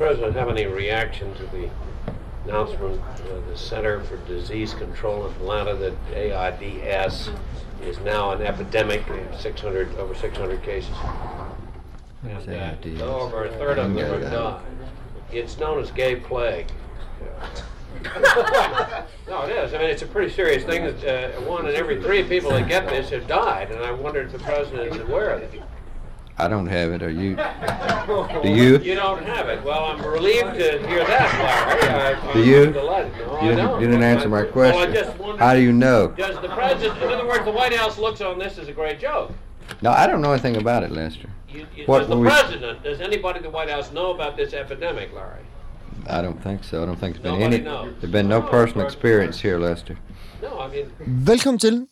President have any reaction to the announcement of the Center for Disease Control in Atlanta that AIDS is now an epidemic, 600 over 600 cases, and uh, over a third of them are dying. It's known as gay plague. no, it is. I mean, it's a pretty serious thing. That uh, one in every three people that get this have died, and I wonder if the president is aware of it. I don't have it. Are you? Do you? You don't have it. Well, I'm relieved to hear that, Larry. I, do you? No, you, didn't, you didn't answer my question. Well, How do you know? Does the president? In other words, the White House looks on this as a great joke. No, I don't know anything about it, Lester. You, you, what, does the president? Does anybody in the White House know about this epidemic, Larry? I don't think so. I don't think there's been Nobody any. knows. There's been no personal experience here, Lester. No, I mean. Velkommen til.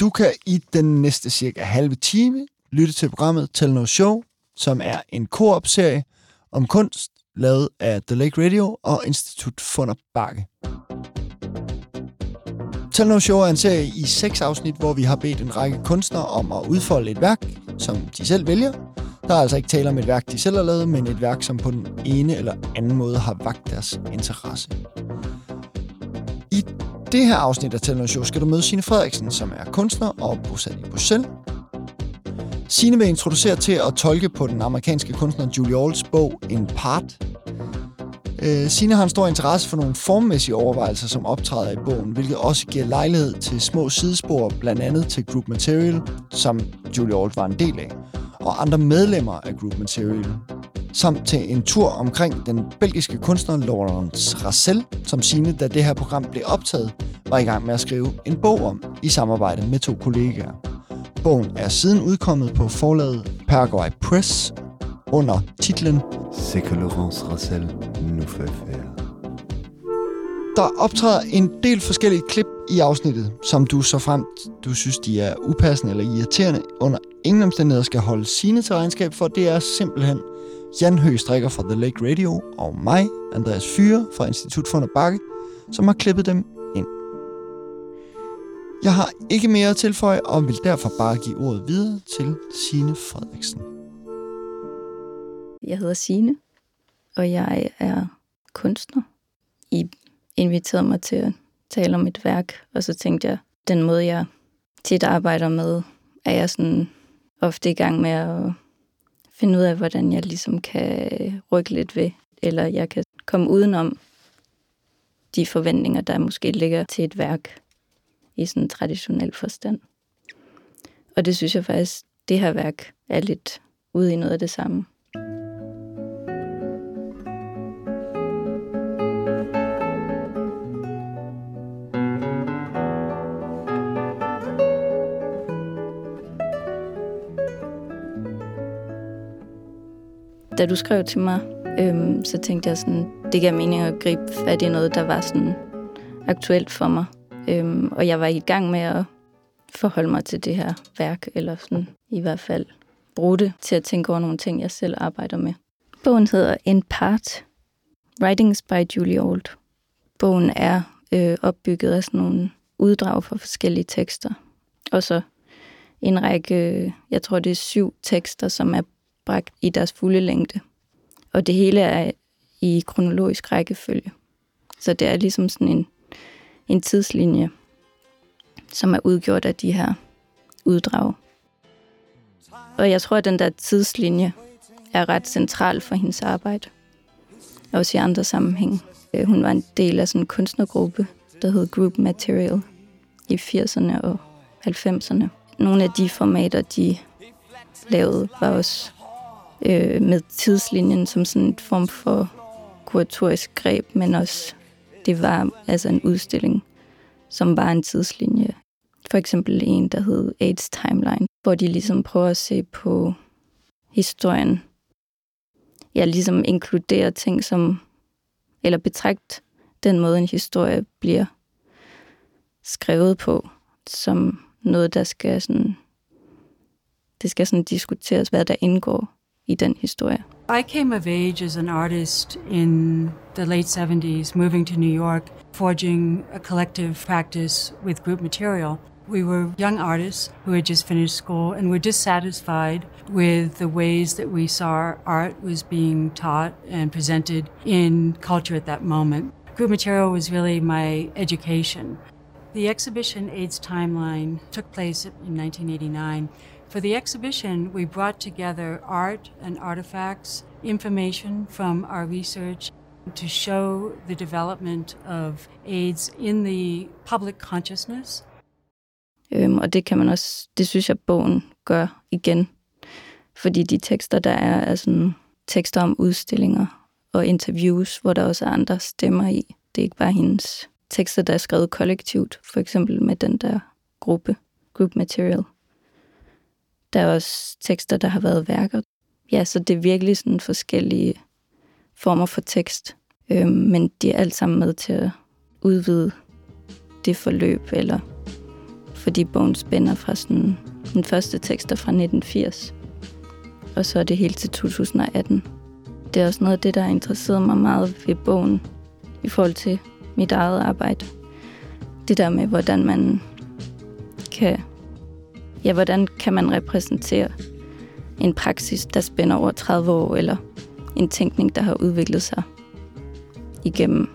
Du kan i den næste cirka halve time lytte til programmet Tell No Show, som er en koop-serie om kunst, lavet af The Lake Radio og Institut Funder Bakke. Tell No Show er en serie i seks afsnit, hvor vi har bedt en række kunstnere om at udfolde et værk, som de selv vælger. Der er altså ikke tale om et værk, de selv har lavet, men et værk, som på den ene eller anden måde har vagt deres interesse. I det her afsnit af Tell No Show skal du møde Signe Frederiksen, som er kunstner og bosat i Bruxelles. Signe vil introducere til at tolke på den amerikanske kunstner Julie Alls bog En Part. Øh, Signe har en stor interesse for nogle formmæssige overvejelser, som optræder i bogen, hvilket også giver lejlighed til små sidespor, blandt andet til Group Material, som Julie Alt var en del af, og andre medlemmer af Group Material, samt til en tur omkring den belgiske kunstner Laurence Rassel, som Signe, da det her program blev optaget, var i gang med at skrive en bog om i samarbejde med to kollegaer. Bogen er siden udkommet på forlaget Paraguay Press under titlen C'est que Laurence Rassel nous fait faire. Der optræder en del forskellige klip i afsnittet, som du så frem du synes, de er upassende eller irriterende, under ingen omstændigheder skal holde sine til regnskab for. Det er simpelthen Jan Høgh Strikker fra The Lake Radio og mig, Andreas Fyre fra Institut for Bakke, som har klippet dem. Jeg har ikke mere at tilføje, og vil derfor bare give ordet videre til Signe Frederiksen. Jeg hedder Sine, og jeg er kunstner. I inviterede mig til at tale om et værk, og så tænkte jeg, den måde jeg tit arbejder med, er jeg sådan ofte i gang med at finde ud af, hvordan jeg ligesom kan rykke lidt ved, eller jeg kan komme udenom de forventninger, der måske ligger til et værk i sådan en traditionel forstand. Og det synes jeg faktisk, det her værk er lidt ude i noget af det samme. Da du skrev til mig, øhm, så tænkte jeg sådan, det gav mening at gribe fat i noget, der var sådan aktuelt for mig. Mm. Øhm, og jeg var i gang med at forholde mig til det her værk, eller sådan i hvert fald bruge det til at tænke over nogle ting, jeg selv arbejder med. Bogen hedder In Part, Writings by Julie Old. Bogen er øh, opbygget af sådan nogle uddrag fra forskellige tekster. Og så en række, øh, jeg tror det er syv tekster, som er bragt i deres fulde længde. Og det hele er i kronologisk rækkefølge. Så det er ligesom sådan en, en tidslinje, som er udgjort af de her uddrag. Og jeg tror, at den der tidslinje er ret central for hendes arbejde. Også i andre sammenhæng. Øh, hun var en del af sådan en kunstnergruppe, der hed Group Material i 80'erne og 90'erne. Nogle af de formater, de lavede, var også øh, med tidslinjen som sådan en form for kuratorisk greb, men også det var altså en udstilling, som var en tidslinje. For eksempel en, der hed AIDS Timeline, hvor de ligesom prøver at se på historien. Ja, ligesom inkludere ting som, eller betragt den måde, en historie bliver skrevet på, som noget, der skal sådan, det skal sådan diskuteres, hvad der indgår i den historie. I came of age as an artist in the late 70s, moving to New York, forging a collective practice with group material. We were young artists who had just finished school and were dissatisfied with the ways that we saw art was being taught and presented in culture at that moment. Group material was really my education. The exhibition AIDS Timeline took place in 1989. For the exhibition, we brought together art and artifacts, information from our research to show the development of AIDS in the public consciousness. Øhm, og det kan man også, det synes jeg, bogen gør igen. Fordi de tekster, der er, er sådan tekster om udstillinger og interviews, hvor der også er andre stemmer i. Det er ikke bare hendes tekster, der er skrevet kollektivt, for eksempel med den der gruppe, group material. Der er også tekster, der har været værker. Ja, så det er virkelig sådan forskellige former for tekst, øhm, men de er alt sammen med til at udvide det forløb, eller fordi bogen spænder fra sådan den første tekster fra 1980, og så er det helt til 2018. Det er også noget af det, der har interesseret mig meget ved bogen i forhold til mit eget arbejde. Det der med, hvordan man kan, ja, hvordan kan man repræsentere en praksis, der spænder over 30 år, eller en tænkning, der har udviklet sig igennem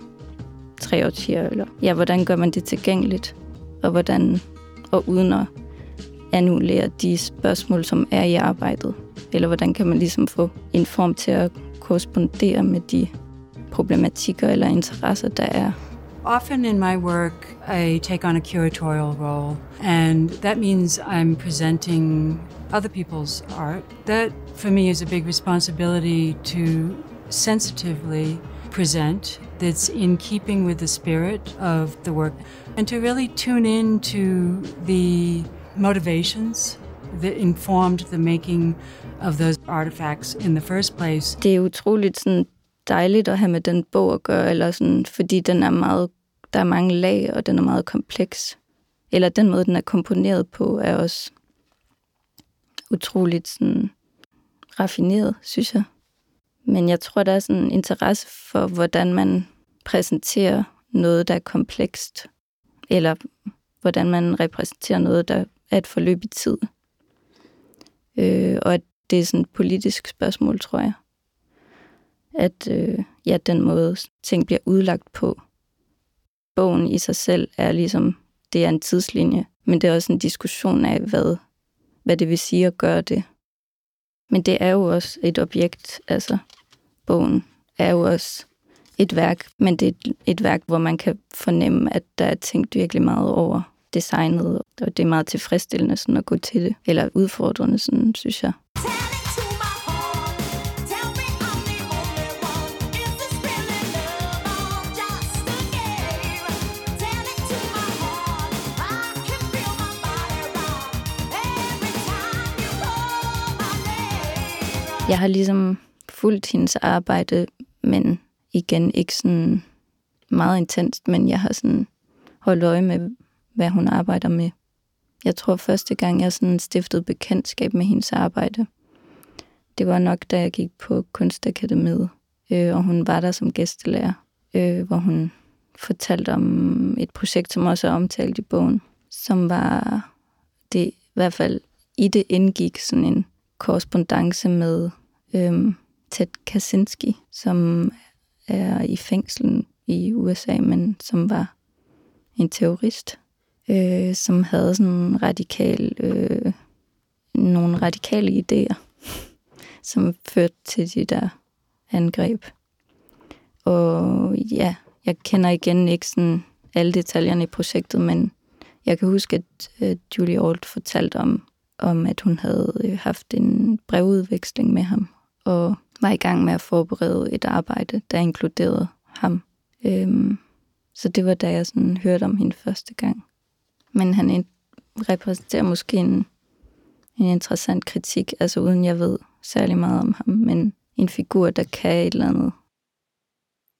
tre årtier, eller ja, hvordan gør man det tilgængeligt, og hvordan, og uden at annullere de spørgsmål, som er i arbejdet, eller hvordan kan man ligesom få en form til at korrespondere med de problematikker eller interesser, der er? Often in my work, I take on a curatorial role, and that means I'm presenting other people's art. That, for me, is a big responsibility to sensitively present that's in keeping with the spirit of the work and to really tune in to the motivations that informed the making of those artifacts in the first place. Det er utroligt sådan dejligt at have med den bog at gøre, eller sådan, fordi den er meget, der er mange lag, og den er meget kompleks. Eller den måde, den er komponeret på, er også utroligt sådan raffineret, synes jeg. Men jeg tror, der er sådan en interesse for, hvordan man præsenterer noget, der er komplekst, eller hvordan man repræsenterer noget, der er et forløb i tid. Øh, og at det er sådan et politisk spørgsmål, tror jeg at øh, ja, den måde ting bliver udlagt på. Bogen i sig selv er ligesom, det er en tidslinje, men det er også en diskussion af, hvad, hvad det vil sige at gøre det. Men det er jo også et objekt, altså bogen er jo også et værk, men det er et, et værk, hvor man kan fornemme, at der er tænkt virkelig meget over designet, og det er meget tilfredsstillende sådan at gå til det, eller udfordrende, sådan, synes jeg. Jeg har ligesom fulgt hendes arbejde, men igen ikke sådan meget intenst, men jeg har sådan holdt øje med, hvad hun arbejder med. Jeg tror første gang, jeg sådan stiftede bekendtskab med hendes arbejde, det var nok, da jeg gik på Kunstakademiet, øh, og hun var der som gæstelærer, øh, hvor hun fortalte om et projekt, som også er omtalt i bogen, som var det i hvert fald i det indgik sådan en korrespondence med øhm, Ted Kaczynski, som er i fængslen i USA, men som var en terrorist, øh, som havde sådan radikal, øh, nogle radikale idéer, som førte til de der angreb. Og ja, jeg kender igen ikke sådan alle detaljerne i projektet, men jeg kan huske, at øh, Julie Old fortalte om, om, at hun havde øh, haft en brevudveksling med ham, og var i gang med at forberede et arbejde, der inkluderede ham. Øhm, så det var da jeg sådan hørte om hende første gang. Men han repræsenterer måske en, en interessant kritik, altså uden jeg ved særlig meget om ham, men en figur, der kan et eller andet.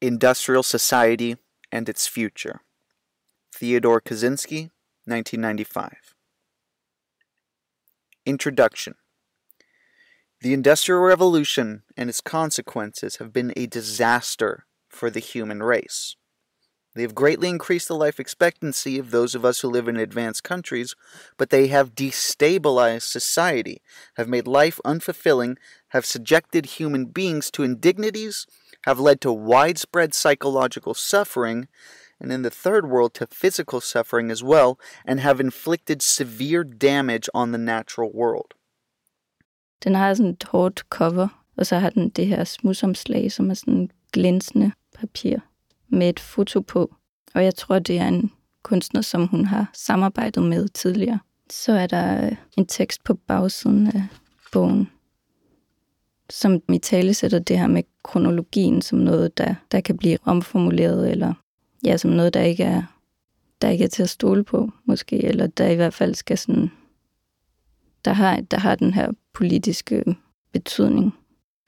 Industrial Society and Its Future. Theodore Kaczynski, 1995. Introduction The Industrial Revolution and its consequences have been a disaster for the human race. They have greatly increased the life expectancy of those of us who live in advanced countries, but they have destabilized society, have made life unfulfilling, have subjected human beings to indignities, have led to widespread psychological suffering, and in the third world to physical suffering as well, and have inflicted severe damage on the natural world. Den har sådan et hårdt cover, og så har den det her smudsomslag, som er sådan glinsende papir med et foto på. Og jeg tror, det er en kunstner, som hun har samarbejdet med tidligere. Så er der øh, en tekst på bagsiden af bogen, som i tale sætter det her med kronologien som noget, der, der kan blive omformuleret, eller ja, som noget, der ikke er der ikke er til at stole på, måske, eller der i hvert fald skal sådan, der har, der har den her politiske betydning.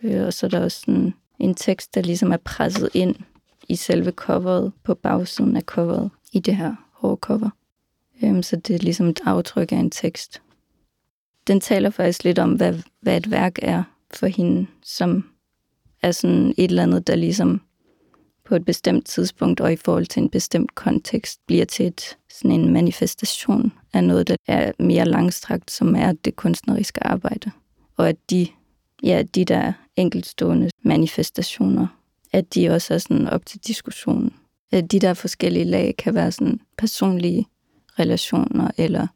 Øh, og så er der også sådan en tekst, der ligesom er presset ind i selve coveret, på bagsiden af coveret, i det her hårde cover. Øhm, så det er ligesom et aftryk af en tekst. Den taler faktisk lidt om, hvad, hvad et værk er for hende, som er sådan et eller andet, der ligesom på et bestemt tidspunkt og i forhold til en bestemt kontekst bliver til et, sådan en manifestation af noget, der er mere langstrakt, som er det kunstneriske arbejde. Og at de, ja, de der enkeltstående manifestationer, at de også er sådan op til diskussion. At de der forskellige lag kan være sådan personlige relationer eller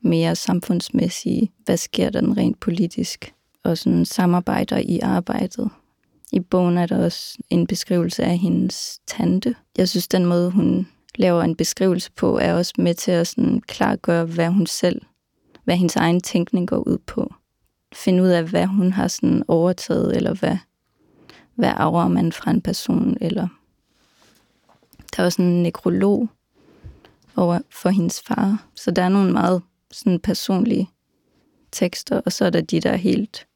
mere samfundsmæssige. Hvad sker der rent politisk? Og sådan samarbejder i arbejdet. I bogen er der også en beskrivelse af hendes tante. Jeg synes, den måde, hun laver en beskrivelse på, er også med til at sådan klargøre, hvad hun selv, hvad hendes egen tænkning går ud på. Finde ud af, hvad hun har sådan overtaget, eller hvad, hvad arver man fra en person, eller der er også en nekrolog over for hendes far. Så der er nogle meget sådan personlige tekster, og så er der de der helt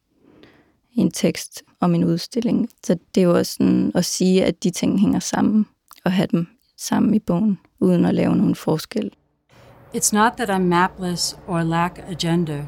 en tekst om en udstilling. Så det er jo også sådan at sige, at de ting hænger sammen, og have dem sammen i bogen, uden at lave nogen forskel. It's not that I'm mapless or lack agenda,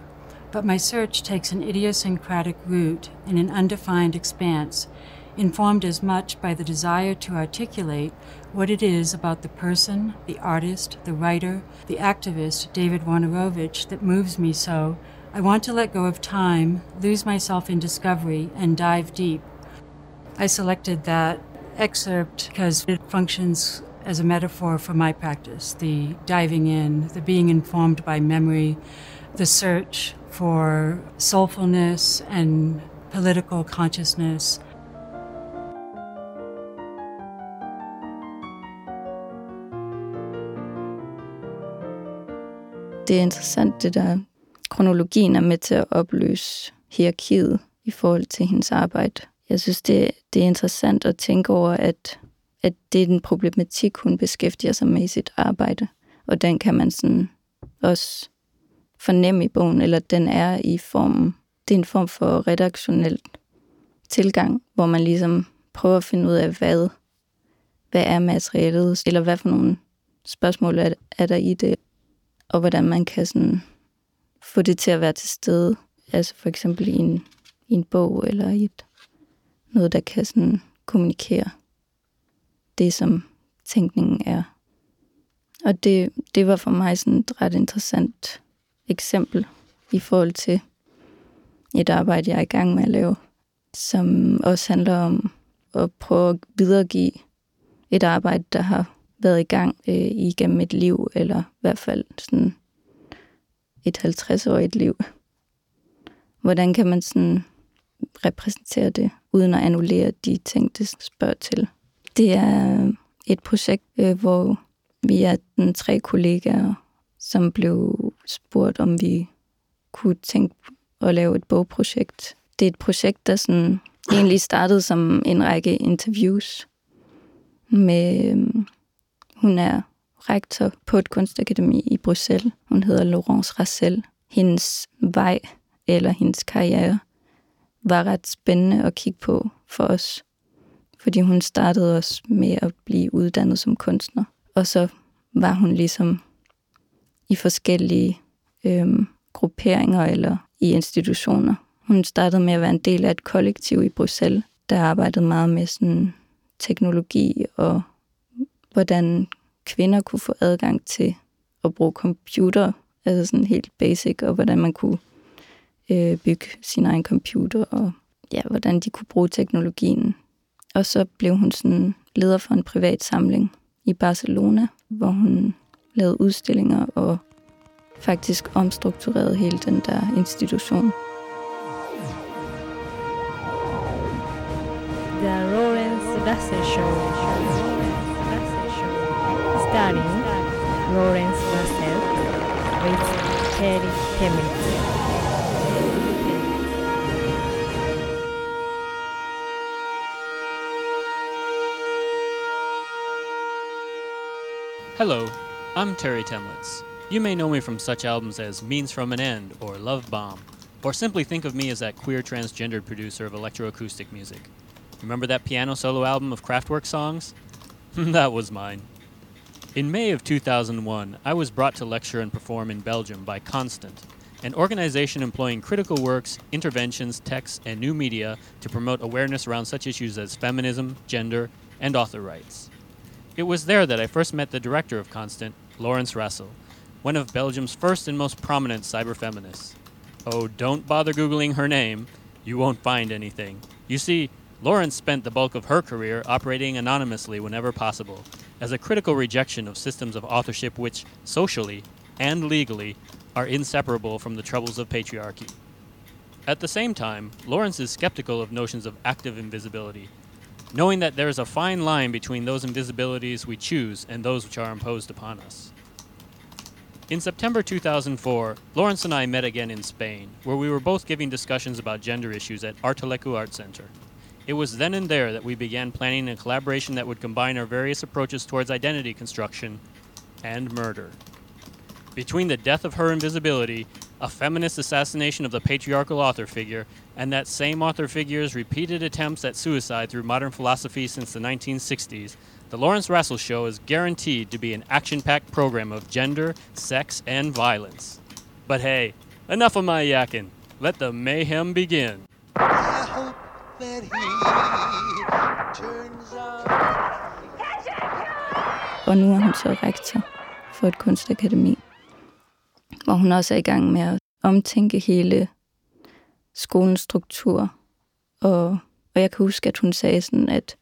but my search takes an idiosyncratic route in an undefined expanse, informed as much by the desire to articulate what it is about the person, the artist, the writer, the activist, David Wojnarowicz, that moves me so I want to let go of time, lose myself in discovery, and dive deep. I selected that excerpt because it functions as a metaphor for my practice the diving in, the being informed by memory, the search for soulfulness and political consciousness. Det er interessant, det der kronologien er med til at opløse hierarkiet i forhold til hendes arbejde. Jeg synes, det, det er interessant at tænke over, at, at det er den problematik, hun beskæftiger sig med i sit arbejde. Og den kan man sådan også fornemme i bogen, eller den er i formen. det er en form for redaktionel tilgang, hvor man ligesom prøver at finde ud af, hvad, hvad er materialet, eller hvad for nogle spørgsmål er, er der i det, og hvordan man kan sådan få det til at være til stede. Altså for eksempel i en, i en bog eller i et, noget, der kan sådan kommunikere det, som tænkningen er. Og det, det var for mig sådan et ret interessant eksempel i forhold til et arbejde, jeg er i gang med at lave, som også handler om at prøve at videregive et arbejde, der har været i gang øh, igennem et liv, eller i hvert fald sådan et 50-årigt liv. Hvordan kan man sådan repræsentere det, uden at annullere de ting, det spørger til? Det er øh, et projekt, øh, hvor vi er den tre kollegaer, som blev spurgt, om vi kunne tænke at lave et bogprojekt. Det er et projekt, der sådan egentlig startede som en række interviews med, øh, hun er rektor på et kunstakademi i Bruxelles. Hun hedder Laurence Rassel. Hendes vej eller hendes karriere var ret spændende at kigge på for os. Fordi hun startede også med at blive uddannet som kunstner. Og så var hun ligesom i forskellige øhm, grupperinger eller i institutioner. Hun startede med at være en del af et kollektiv i Bruxelles, der arbejdede meget med sådan teknologi og hvordan kvinder kunne få adgang til at bruge computer, altså sådan helt basic, og hvordan man kunne øh, bygge sin egen computer, og ja, hvordan de kunne bruge teknologien. Og så blev hun sådan leder for en privat samling i Barcelona, hvor hun lavede udstillinger og faktisk omstrukturerede hele den der institution. The Lawrence Sebastian Show. Starring Lawrence Russell with Terry Temple. Hello, I'm Terry Temlitz. You may know me from such albums as Means from an End or Love Bomb, or simply think of me as that queer transgendered producer of electroacoustic music. Remember that piano solo album of Kraftwerk songs? that was mine. In May of 2001, I was brought to lecture and perform in Belgium by Constant, an organization employing critical works, interventions, texts, and new media to promote awareness around such issues as feminism, gender, and author rights. It was there that I first met the director of Constant, Lawrence Russell, one of Belgium's first and most prominent cyberfeminists. Oh, don't bother Googling her name, you won't find anything. You see, Lawrence spent the bulk of her career operating anonymously whenever possible, as a critical rejection of systems of authorship which, socially and legally, are inseparable from the troubles of patriarchy. At the same time, Lawrence is skeptical of notions of active invisibility, knowing that there is a fine line between those invisibilities we choose and those which are imposed upon us. In September 2004, Lawrence and I met again in Spain, where we were both giving discussions about gender issues at Artelecu Art Center. It was then and there that we began planning a collaboration that would combine our various approaches towards identity construction and murder. Between the death of her invisibility, a feminist assassination of the patriarchal author figure, and that same author figure's repeated attempts at suicide through modern philosophy since the 1960s, the Lawrence Russell Show is guaranteed to be an action packed program of gender, sex, and violence. But hey, enough of my yakking. Let the mayhem begin. I hope that he turns out. Og nu er hun så rektor for et kunstakademi, hvor hun også er i gang med at omtænke hele skolens struktur. Og, og jeg kan huske, at hun sagde sådan, at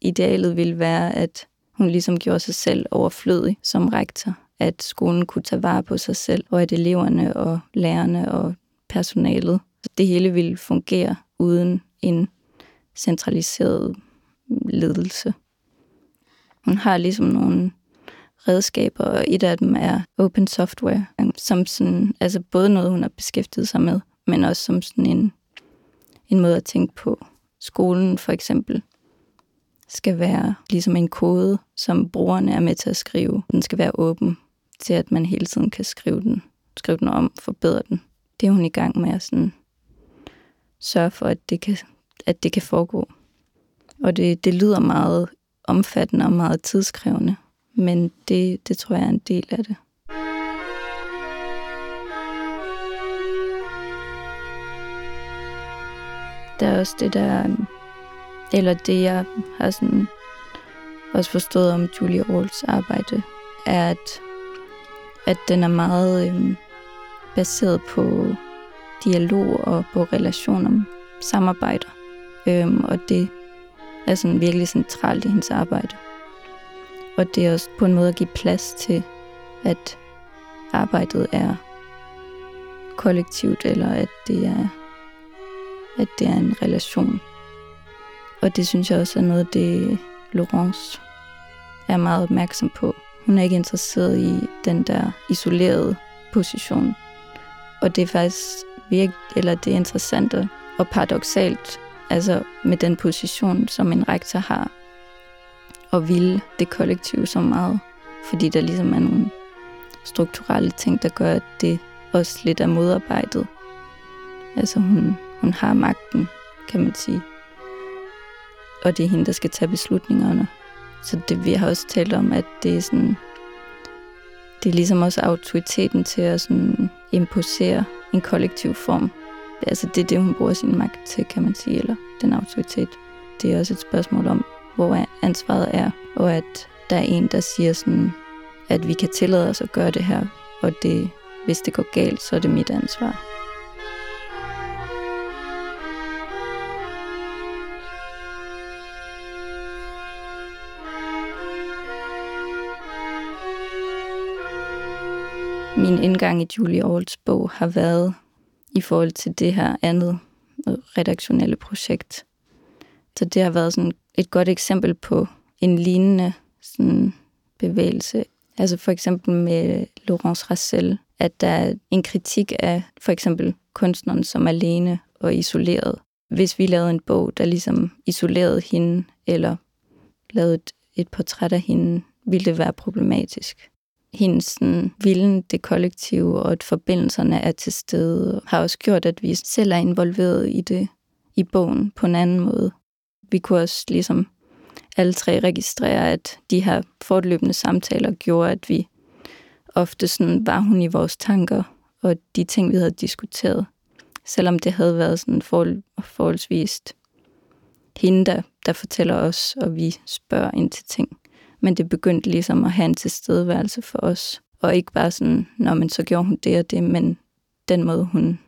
idealet ville være, at hun ligesom gjorde sig selv overflødig som rektor. At skolen kunne tage vare på sig selv, og at eleverne og lærerne og personalet, det hele ville fungere uden en centraliseret ledelse. Hun har ligesom nogle redskaber, og et af dem er open software, som sådan, altså både noget, hun har beskæftiget sig med, men også som sådan en, en måde at tænke på. Skolen for eksempel skal være ligesom en kode, som brugerne er med til at skrive. Den skal være åben til, at man hele tiden kan skrive den, skrive den om, forbedre den. Det er hun i gang med at sådan sørge for, at det kan, at det kan foregå. Og det, det lyder meget omfattende og meget tidskrævende, men det, det tror jeg er en del af det. Der er også det der, eller det jeg har sådan også forstået om Julia Rawls arbejde, er, at, at den er meget øhm, baseret på dialog og på relationer, samarbejder. Øhm, og det er sådan virkelig centralt i hendes arbejde. Og det er også på en måde at give plads til, at arbejdet er kollektivt, eller at det er, at det er en relation. Og det synes jeg også er noget, det Laurence er meget opmærksom på. Hun er ikke interesseret i den der isolerede position. Og det er faktisk virke, eller det interessante og paradoxalt, altså med den position, som en rektor har, og ville det kollektive så meget, fordi der ligesom er nogle strukturelle ting, der gør, at det også lidt er modarbejdet. Altså hun, hun har magten, kan man sige. Og det er hende, der skal tage beslutningerne. Så det, vi har også talt om, at det er sådan, det er ligesom også autoriteten til at sådan imposere en kollektiv form. Altså det er det, hun bruger sin magt til, kan man sige, eller den autoritet. Det er også et spørgsmål om, hvor ansvaret er, og at der er en, der siger sådan, at vi kan tillade os at gøre det her, og det, hvis det går galt, så er det mit ansvar. Min indgang i Julie Aarhus bog har været i forhold til det her andet redaktionelle projekt. Så det har været sådan et godt eksempel på en lignende sådan bevægelse. Altså for eksempel med Laurence Rassel, at der er en kritik af for eksempel kunstneren som alene og isoleret. Hvis vi lavede en bog, der ligesom isolerede hende, eller lavede et, et portræt af hende, ville det være problematisk. Hendes sådan, vilden, det kollektive og at forbindelserne er til stede, har også gjort, at vi selv er involveret i det i bogen på en anden måde. Vi kunne også ligesom alle tre registrere, at de her fortløbende samtaler gjorde, at vi ofte sådan var hun i vores tanker, og de ting, vi havde diskuteret. Selvom det havde været sådan for, forholdsvist hende, der, der fortæller os, og vi spørger ind til ting. Men det begyndte ligesom at have en tilstedeværelse for os. Og ikke bare sådan, når man så gjorde hun det og det, men den måde, hun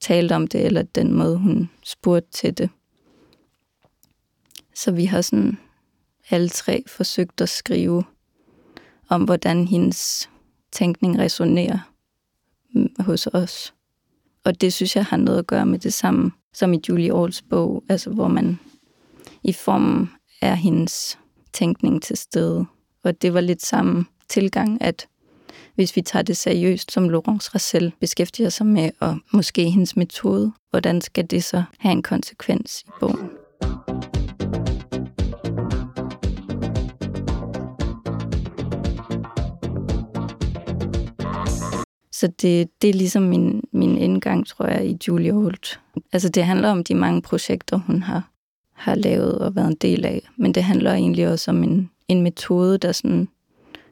talte om det, eller den måde, hun spurgte til det. Så vi har sådan alle tre forsøgt at skrive om, hvordan hendes tænkning resonerer hos os. Og det synes jeg har noget at gøre med det samme som i Julie Aarhus bog, altså hvor man i formen er hendes tænkning til stede. Og det var lidt samme tilgang, at hvis vi tager det seriøst, som Laurence Rassel beskæftiger sig med, og måske hendes metode, hvordan skal det så have en konsekvens i bogen? Så det, det er ligesom min, min indgang, tror jeg, i Julie Holt. Altså det handler om de mange projekter, hun har, har lavet og været en del af. Men det handler egentlig også om en, en metode, der sådan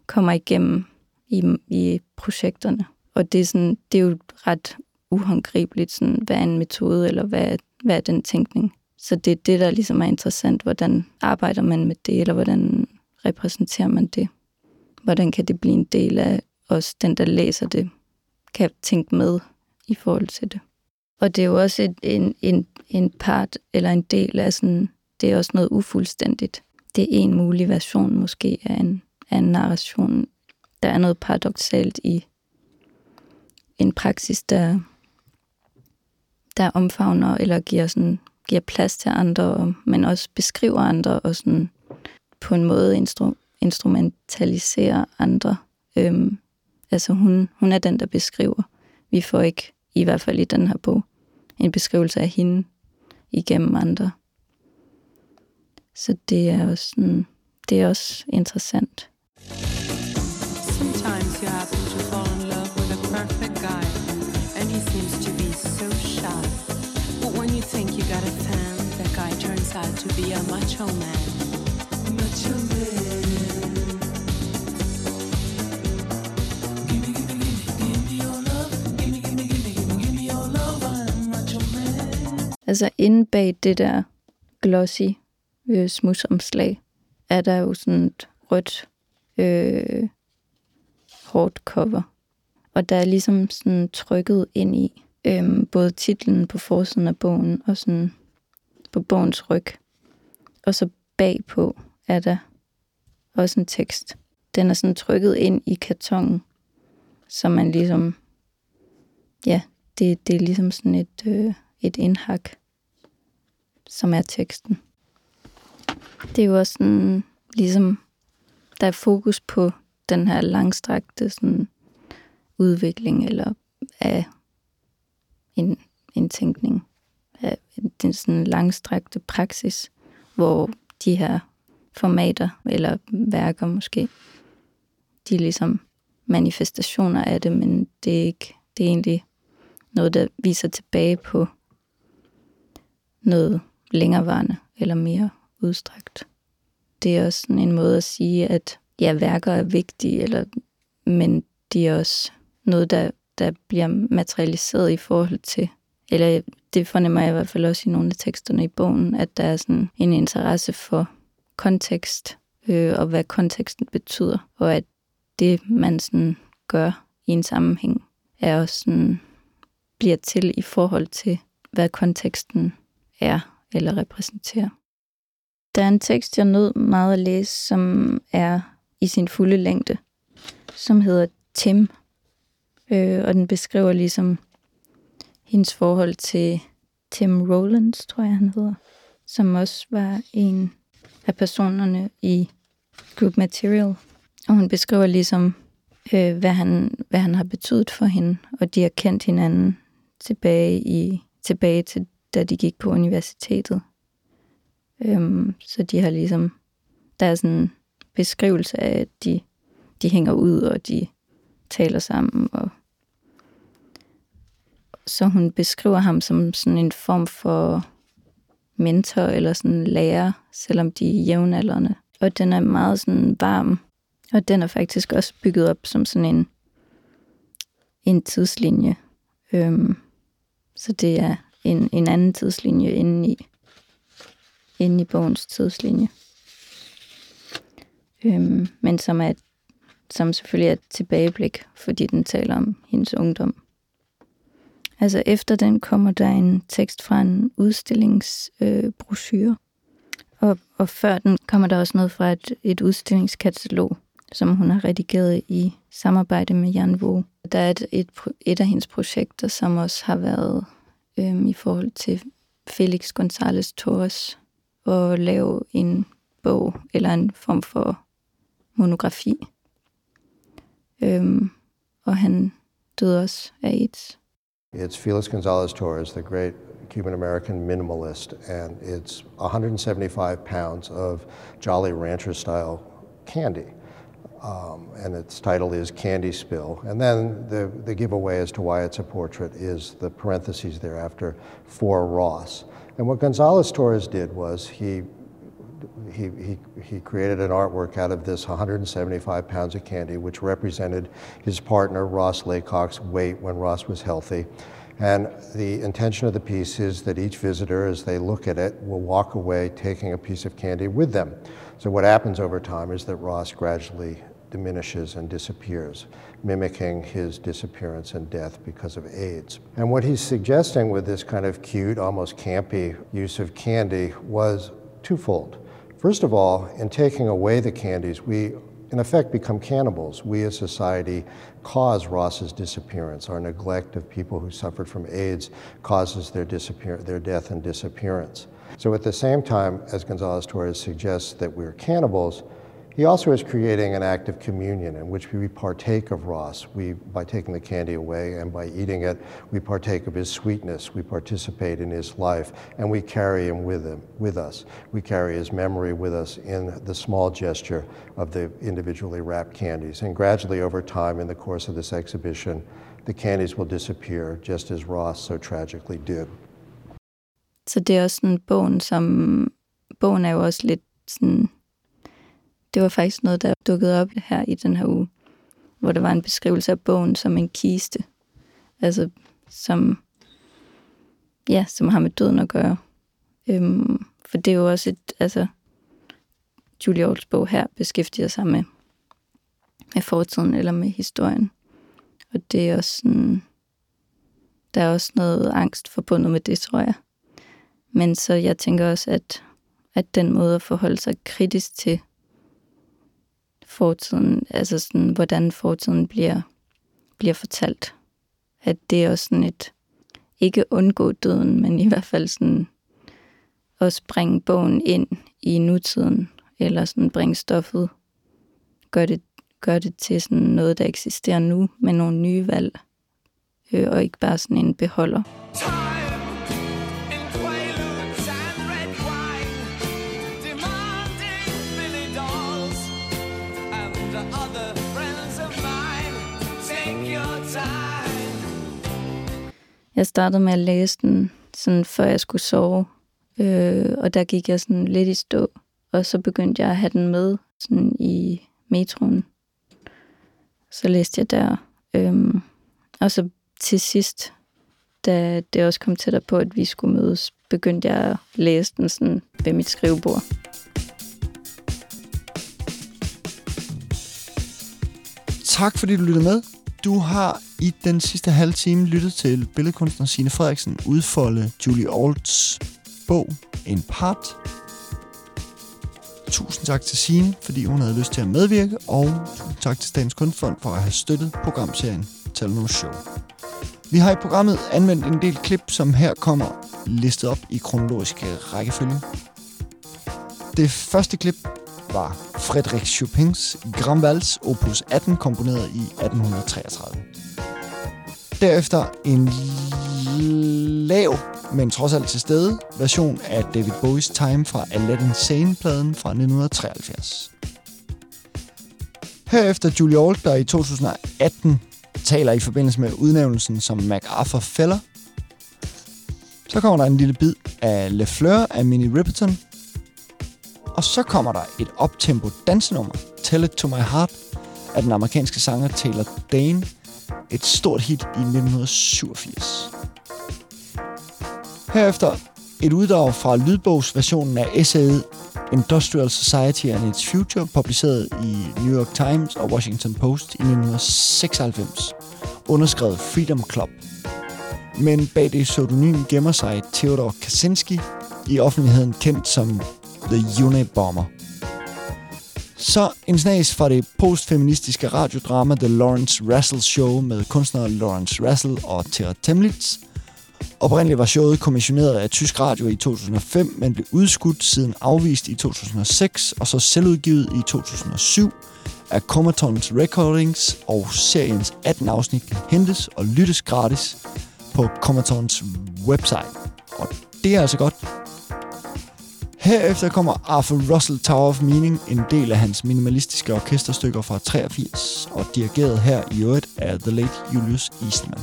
kommer igennem i, i projekterne. Og det er, sådan, det er jo ret uhåndgribeligt, sådan, hvad er en metode, eller hvad, hvad er den tænkning. Så det er det, der ligesom er interessant. Hvordan arbejder man med det, eller hvordan repræsenterer man det? Hvordan kan det blive en del af os, den der læser det, kan tænke med i forhold til det. Og det er jo også et, en, en, en part eller en del af sådan, det er også noget ufuldstændigt. Det er en mulig version måske af en, af en narration. Der er noget paradoxalt i en praksis, der, der omfavner eller giver, sådan, giver plads til andre, men også beskriver andre og sådan på en måde instru, instrumentaliserer andre. Øhm, Altså hun, hun er den, der beskriver. Vi får ikke, i hvert fald i den her bog, en beskrivelse af hende igennem andre. Så det er også, sådan, det er også interessant. Sometimes you happen to fall in love with a perfect guy and he seems to be so shy. But when you think you got a fan, that guy turns out to be a macho man. Altså inde bag det der glossy øh, smudsomslag, er der jo sådan et rødt øh, hårdt cover. Og der er ligesom sådan trykket ind i øh, både titlen på forsiden af bogen og sådan på bogens ryg. Og så bagpå er der også en tekst. Den er sådan trykket ind i kartongen, så man ligesom, ja, det, det er ligesom sådan et, øh, et indhak, som er teksten. Det er jo også sådan, ligesom, der er fokus på den her langstrakte sådan, udvikling eller af en, en tænkning, af den sådan langstrakte praksis, hvor de her formater eller værker måske, de er ligesom manifestationer af det, men det er ikke, det er egentlig noget, der viser tilbage på noget længerevarende eller mere udstrakt. Det er også sådan en måde at sige, at ja, værker er vigtige, eller, men de er også noget, der, der bliver materialiseret i forhold til, eller det fornemmer jeg i hvert fald også i nogle af teksterne i bogen, at der er sådan en interesse for kontekst, øh, og hvad konteksten betyder, og at det, man sådan gør i en sammenhæng, er også sådan, bliver til i forhold til, hvad konteksten er eller repræsenterer. Der er en tekst, jeg nød meget at læse, som er i sin fulde længde, som hedder Tim, øh, og den beskriver ligesom hendes forhold til Tim Rollins, tror jeg han hedder, som også var en af personerne i Group Material. Og hun beskriver ligesom, øh, hvad, han, hvad han har betydet for hende, og de har kendt hinanden tilbage, i, tilbage til, da de gik på universitetet. Øhm, så de har ligesom, der er sådan en beskrivelse af, at de, de hænger ud, og de taler sammen, og så hun beskriver ham som sådan en form for mentor eller sådan lærer, selvom de er jævnaldrende. Og den er meget sådan varm, og den er faktisk også bygget op som sådan en, en tidslinje. Øhm, så det er en, en anden tidslinje inde i, inde i bogens tidslinje. Øhm, men som, er, som selvfølgelig er et tilbageblik, fordi den taler om hendes ungdom. Altså efter den kommer der en tekst fra en udstillingsbrochure. Øh, og, og før den kommer der også noget fra et, et udstillingskatalog, som hun har redigeret i samarbejde med Jan Våge. Der er et, et, et af hendes projekter, som også har været øhm, i forhold til Felix González Torres at lave en bog eller en form for monografi. Øhm, og han døde også af AIDS. It's Felix Gonzalez Torres, the great Cuban American minimalist, and it's 175 pounds of Jolly Rancher style candy. Um, and its title is Candy Spill. And then the, the giveaway as to why it's a portrait is the parentheses thereafter for Ross. And what Gonzalez Torres did was he he, he, he created an artwork out of this 175 pounds of candy, which represented his partner, Ross Laycock's weight when Ross was healthy. And the intention of the piece is that each visitor, as they look at it, will walk away taking a piece of candy with them. So what happens over time is that Ross gradually diminishes and disappears, mimicking his disappearance and death because of AIDS. And what he's suggesting with this kind of cute, almost campy use of candy was twofold. First of all, in taking away the candies, we in effect become cannibals. We as society cause Ross's disappearance. Our neglect of people who suffered from AIDS causes their, disappear- their death and disappearance. So at the same time, as Gonzalez Torres suggests that we're cannibals, he also is creating an act of communion in which we partake of Ross. We, by taking the candy away and by eating it, we partake of his sweetness. We participate in his life, and we carry him with him, with us. We carry his memory with us in the small gesture of the individually wrapped candies. And gradually, over time, in the course of this exhibition, the candies will disappear, just as Ross so tragically did. Så det er også sådan bogen, som bogen er sådan det var faktisk noget, der dukkede op her i den her uge, hvor der var en beskrivelse af bogen som en kiste. Altså, som, ja, som har med døden at gøre. Øhm, for det er jo også et, altså, Julie Olds bog her beskæftiger sig med, med fortiden eller med historien. Og det er også sådan, der er også noget angst forbundet med det, tror jeg. Men så jeg tænker også, at, at den måde at forholde sig kritisk til fortiden, altså sådan, hvordan fortiden bliver, bliver fortalt. At det er også sådan et, ikke undgå døden, men i hvert fald sådan at bringe bogen ind i nutiden, eller sådan bringe stoffet, gør det, gør det til sådan noget, der eksisterer nu, med nogle nye valg, øh, og ikke bare sådan en beholder. Jeg startede med at læse den, sådan før jeg skulle sove, øh, og der gik jeg sådan lidt i stå, og så begyndte jeg at have den med sådan i metroen. Så læste jeg der, øh, og så til sidst, da det også kom tættere på, at vi skulle mødes, begyndte jeg at læse den sådan ved mit skrivebord. Tak fordi du lyttede med. Du har i den sidste halve time lyttet til billedkunstner Signe Frederiksen udfolde Julie Olds bog En Part. Tusind tak til Signe, fordi hun havde lyst til at medvirke, og tusind tak til Statens Kunstfond for at have støttet programserien Tell Show. Vi har i programmet anvendt en del klip, som her kommer listet op i kronologisk rækkefølge. Det første klip var Frederik Chopins Grand Vals opus 18, komponeret i 1833. Derefter en lav, men trods alt til stede, version af David Bowies Time fra Aladdin Sane-pladen fra 1973. Herefter Julie Ault, der i 2018 taler i forbindelse med udnævnelsen som MacArthur Feller. Så kommer der en lille bid af Le Fleur af Minnie Riperton. Og så kommer der et optempo dansenummer, Tell It To My Heart, af den amerikanske sanger Taylor Dane. Et stort hit i 1987. Herefter et uddrag fra lydbogsversionen af essayet Industrial Society and Its Future, publiceret i New York Times og Washington Post i 1996, underskrevet Freedom Club. Men bag det pseudonym gemmer sig Theodor Kaczynski, i offentligheden kendt som The Unabomber. Så en snas fra det postfeministiske radiodrama The Lawrence Russell Show med kunstnere Lawrence Russell og Tera Temlitz. Oprindeligt var showet kommissioneret af Tysk Radio i 2005, men blev udskudt siden afvist i 2006 og så selvudgivet i 2007 af Comatons Recordings, og seriens 18 afsnit hentes og lyttes gratis på Comatons website. Og det er altså godt. Herefter kommer Arthur Russell Tower of Meaning, en del af hans minimalistiske orkesterstykker fra 83, og dirigeret her i øvrigt af The Late Julius Eastman.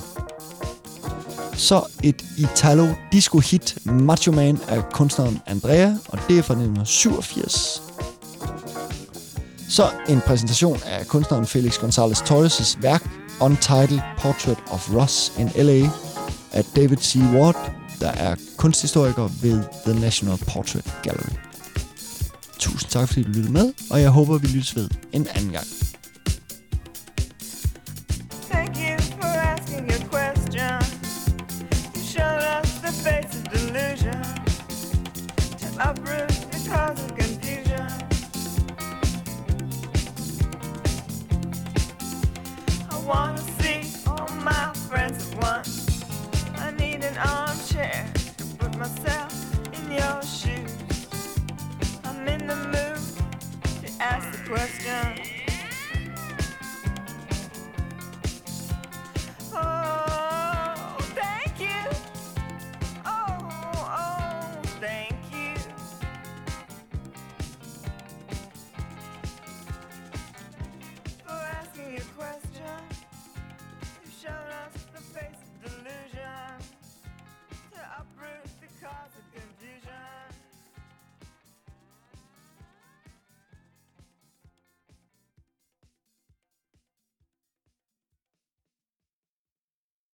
Så et Italo disco hit Macho Man af kunstneren Andrea, og det er fra 1987. Så en præsentation af kunstneren Felix Gonzalez Torres' værk Untitled Portrait of Ross in L.A. af David C. Ward, der er kunsthistoriker ved The National Portrait Gallery. Tusind tak fordi du lyttede med, og jeg håber vi lyttes ved en anden gang. Thank question.